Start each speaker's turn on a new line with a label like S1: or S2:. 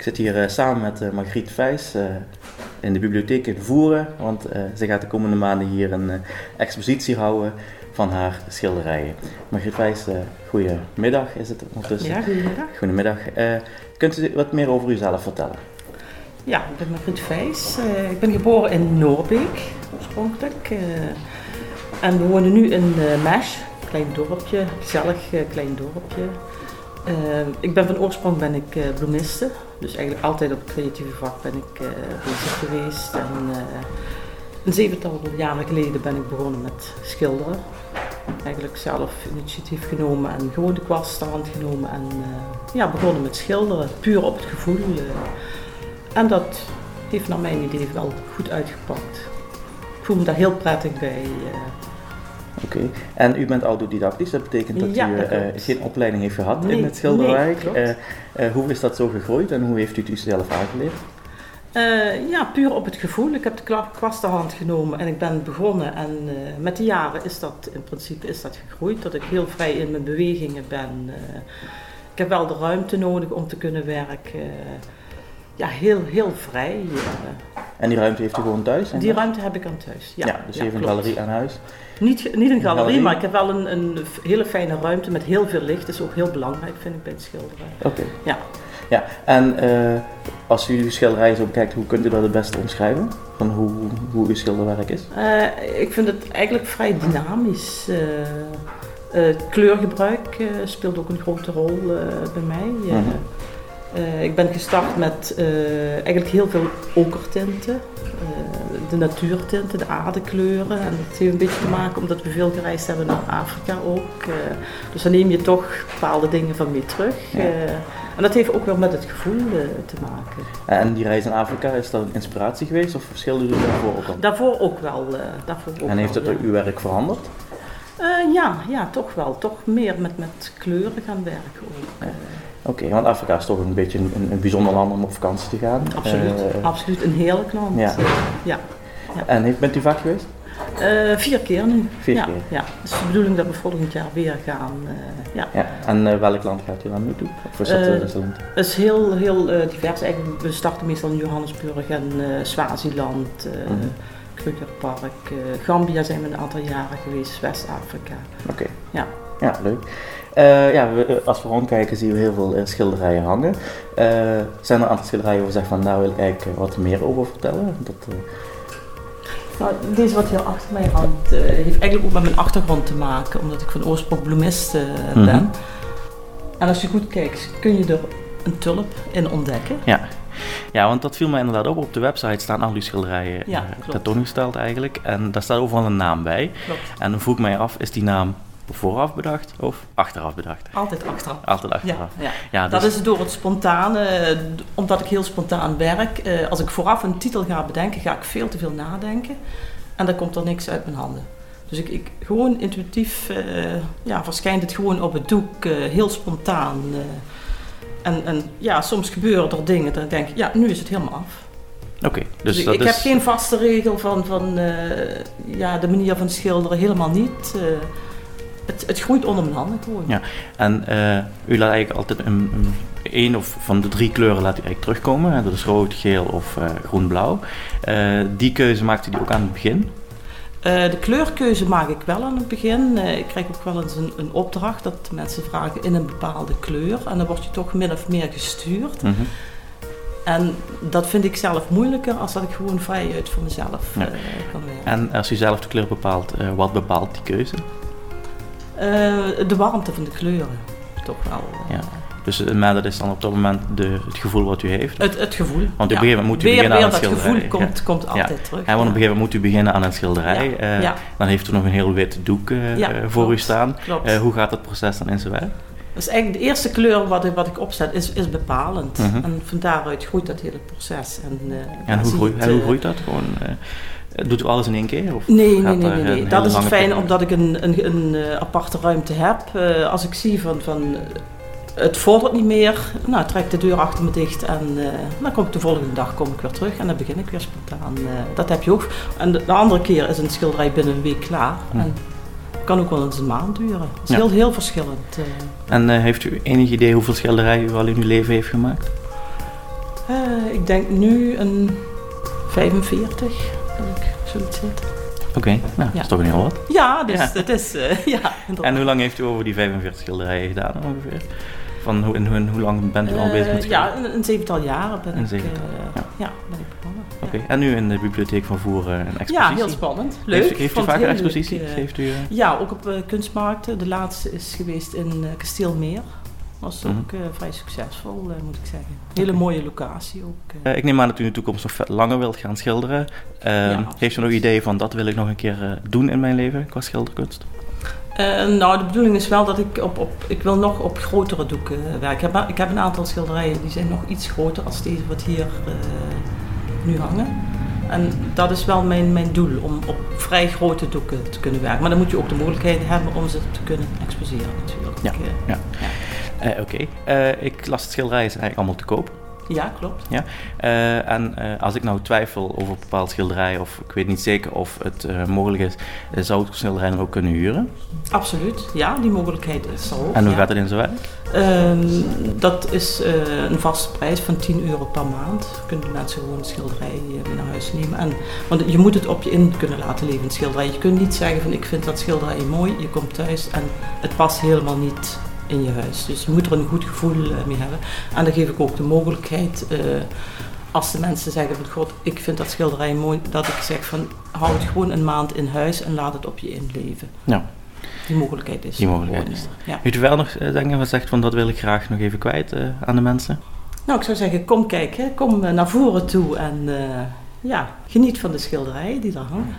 S1: Ik zit hier eh, samen met uh, Margriet Vijs in de bibliotheek in Voeren, want ze gaat de komende maanden hier een expositie houden van haar schilderijen. Margriet Vijs, goedemiddag is het ondertussen.
S2: Ja, goedemiddag.
S1: Goedemiddag. kunt u wat meer over uzelf vertellen?
S2: Ja, ik ben Margriet Vijs. ik ben geboren in Noorbeek, oorspronkelijk. en we wonen nu in Mesh, een klein dorpje, gezellig klein dorpje. Uh, ik ben van oorsprong ben ik uh, bloemiste, dus eigenlijk altijd op het creatieve vak ben ik uh, bezig geweest. En een zevental jaren geleden ben ik begonnen met schilderen. Eigenlijk zelf initiatief genomen en gewoon de kwast hand genomen en ja, begonnen met schilderen, puur op het gevoel. en dat heeft naar mijn idee wel goed uitgepakt. Ik voel me daar heel prettig bij.
S1: Oké, en u bent autodidactisch, dat betekent dat u uh, geen opleiding heeft gehad in het schilderwerk. Nee, uh, hoe is dat zo gegroeid en hoe heeft u het u zelf aangeleerd?
S2: ja, puur op het gevoel. Ik heb de kwastenhand genomen en ik ben begonnen. En met de jaren is dat in principe is dat gegroeid, dat ik heel vrij in mijn bewegingen ben. ik heb wel de ruimte nodig om te kunnen werken. ja, heel, heel vrij.
S1: En die ruimte heeft u gewoon thuis?
S2: Die ruimte heb ik aan thuis, ja.
S1: ja dus ja, een galerie aan huis?
S2: Niet, niet een galerie, maar ik heb wel een, een hele fijne ruimte met heel veel licht. Dat is ook heel belangrijk, vind ik, bij het schilderen.
S1: Oké.
S2: Ja.
S1: Ja, en uh, als u uw schilderijen zo bekijkt, hoe kunt u dat het beste omschrijven? Van hoe, hoe uw schilderwerk is?
S2: Uh, ik vind het eigenlijk vrij dynamisch. Uh, kleurgebruik speelt ook een grote rol bij mij. Mm -hmm. Ik ben gestart met eigenlijk heel veel okertinten de natuurtinten, de aardekleuren. En dat heeft een beetje te maken omdat we veel gereisd hebben naar Afrika ook. Dus dan neem je toch bepaalde dingen van mee terug. En dat heeft ook wel met het gevoel te maken.
S1: En die reis in Afrika, is dat een inspiratie geweest of verschilde u daarvoor ook al?
S2: Daarvoor ook wel. daarvoor ook
S1: en heeft
S2: het
S1: ja. uw werk veranderd?
S2: ja, ja, toch wel. Toch meer met, met kleuren gaan werken ook.
S1: Oké, want Afrika is toch een beetje een, een, bijzonder land om op vakantie te gaan.
S2: Absoluut, absoluut een heerlijk land.
S1: Ja.
S2: ja.
S1: Ja. En heeft, bent u vaak geweest?
S2: Uh, vier keer nu.
S1: Vier
S2: ja,
S1: keer?
S2: Ja, het is de bedoeling dat we volgend jaar weer gaan. Uh, ja.
S1: ja. En welk land gaat u dan? Of is dat
S2: Rusland? Het is heel, heel divers. Eigenlijk, we starten meestal in Johannesburg en Swaziland, mm -hmm. Krugerpark. Gambia zijn we een aantal jaren geweest, West-Afrika.
S1: Oké.
S2: Ja.
S1: Ja, leuk. Uh, ja, we, als we rondkijken zien we heel veel uh, schilderijen hangen. Uh, zijn er een aantal schilderijen waar we zeggen van daar wil ik eigenlijk wat meer over vertellen? Dat,
S2: nou, deze wat hier achter mij hangt, heeft eigenlijk ook met mijn achtergrond te maken, omdat ik van oorsprong bloemist ben. Mm -hmm. En als je goed kijkt, kun je er een tulp in ontdekken.
S1: Ja. Ja, want dat viel mij inderdaad op. Op de website staan al die schilderijen ja, uh, tentoongesteld eigenlijk. En daar staat overal een naam bij.
S2: Klopt.
S1: En dan vroeg ik mij af, is die naam vooraf bedacht of achteraf bedacht?
S2: Altijd achteraf.
S1: Altijd achteraf.
S2: Ja, ja. ja dus... Dat is door het spontane, omdat ik heel spontaan werk. als ik vooraf een titel ga bedenken, ga ik veel te veel nadenken. En dan komt er niks uit mijn handen. Dus ik, ik gewoon intuïtief uh, ja, verschijnt het gewoon op het doek, uh, heel spontaan. Uh, en, en ja, soms gebeuren er dingen, dan denk ik, ja, nu is het helemaal af.
S1: Oké, dus,
S2: dus
S1: dat
S2: ik,
S1: is...
S2: heb geen vaste regel van, van ja, de manier van schilderen, helemaal niet het, het groeit onder mijn handen gewoon.
S1: Ja, en uh, u laat eigenlijk altijd een, een, een, of van de drie kleuren laat u eigenlijk terugkomen. Dat is rood, geel of groen-blauw. Die keuze maakt u die ook aan het begin?
S2: De kleurkeuze maak ik wel aan het begin. ik krijg ook wel eens een, een, opdracht dat mensen vragen in een bepaalde kleur. En dan word je toch min of meer gestuurd.
S1: Mm -hmm.
S2: En dat vind ik zelf moeilijker als dat ik gewoon vrij uit voor mezelf ja. kan werken.
S1: En als u zelf de kleur bepaalt, wat bepaalt die keuze?
S2: De warmte van de kleuren, toch wel.
S1: Ja. Dus maar dat is dan op dat moment de, het gegeven wat u heeft?
S2: Het, het gevoel.
S1: Want op een gegeven moment moet u beginnen aan het schilderij.
S2: Het gevoel komt, komt altijd terug.
S1: Want op een gegeven moment moet u beginnen aan een schilderij. Uh, ja. Dan heeft u nog een heel wit doek voor
S2: klopt.
S1: u staan.
S2: Klopt.
S1: hoe gaat dat proces dan in zijn werk?
S2: Dus eigenlijk de eerste kleur wat ik, wat ik opzet is, is bepalend.
S1: Mm -hmm.
S2: En van daaruit groeit dat hele proces. En,
S1: en hoe, groeit, het, hoe groeit dat? Gewoon, Doet u alles in één keer? Of
S2: nee, nee, nee, nee, nee. dat is het fijne omdat ik een, een, een, aparte ruimte heb. Uh, als ik zie van, van het vordert niet meer, nou, trek de deur achter me dicht en uh, dan kom ik de volgende dag kom ik weer terug en dan begin ik weer spontaan. Uh, dat heb je ook. En de, de, andere keer is een schilderij binnen een week klaar. Hm. En het kan ook wel eens een maand duren. Dat is ja. heel, heel verschillend.
S1: En heeft u enig idee hoeveel schilderijen u al in uw leven heeft gemaakt?
S2: Eh, ik denk nu een 45, heb ik zoiets zitten.
S1: Oké, nou, dat is toch een heel wat.
S2: Ja, dus
S1: Ja.
S2: dat is, eh, ja, inderdaad.
S1: En hoe lang heeft u over die 45 schilderijen gedaan ongeveer? Van hoe, lang bent u al bezig met
S2: Eh? Ja, een, een zevental jaren ben
S1: Een
S2: ik,
S1: zevental,
S2: eh,
S1: ja.
S2: ja. ben ik begonnen. ja.
S1: Oké, en nu in de bibliotheek van Voeren een expositie?
S2: Ja, heel spannend. Leuk.
S1: Heeft, u- heeft u vaker exposities?
S2: eh,
S1: heeft u, eh,
S2: Ja, ook op eh, kunstmarkten. De laatste is geweest in eh, Kasteelmeer. Was
S1: Mhm.
S2: ook eh, vrij succesvol, eh, moet ik zeggen. Hele mooie locatie ook. eh.
S1: eh, ik neem aan dat u in de toekomst nog langer wilt gaan schilderen. Ehm,
S2: Ja,
S1: heeft u nog idee van dat wil ik nog een keer eh, doen in mijn leven qua schilderkunst?
S2: Eh, nou, de bedoeling is wel dat ik op, op ik wil nog op grotere doeken eh, werken. Ik heb, ik heb een aantal schilderijen die zijn nog iets groter als deze wat hier eh, nu hangen. En dat is wel mijn, mijn doel, om op vrij grote doeken te kunnen werken. Maar dan moet je ook de mogelijkheid hebben om ze te kunnen exposeren natuurlijk.
S1: Ja, ja. Oké, ik las het schilderij is eigenlijk allemaal te koop.
S2: Ja klopt.
S1: Eh, en eh, als ik nou twijfel over een bepaald schilderij, of ik weet niet zeker of het eh, mogelijk is, zou ik het schilderij dan ook kunnen huren?
S2: Absoluut, ja, die mogelijkheid is er ook.
S1: En hoe
S2: ja.
S1: gaat het in zijn werk?
S2: Ehm, dat is een vaste prijs van 10 euro per maand. Kunnen mensen gewoon een schilderij mee naar huis nemen. En, want je moet het op je in kunnen laten leven, een schilderij. Je kunt niet zeggen van ik vind dat schilderij mooi, je komt thuis en het past helemaal niet in je huis. Dus je moet er een goed gevoel eh, mee hebben. En dan geef ik ook de mogelijkheid, eh, als de mensen zeggen van god, ik vind dat schilderij mooi, dat ik zeg van hou het gewoon een maand in huis en laat het op je inleven.
S1: Ja.
S2: Die mogelijkheid is
S1: Die
S2: er
S1: mogelijkheid is
S2: Ja.
S1: Heeft u wel nog eh, dingen gezegd van dat wil ik graag nog even kwijt aan de mensen?
S2: Nou, ik zou zeggen, kom kijken. Kom naar voren toe en ja, geniet van de schilderijen die daar hangen.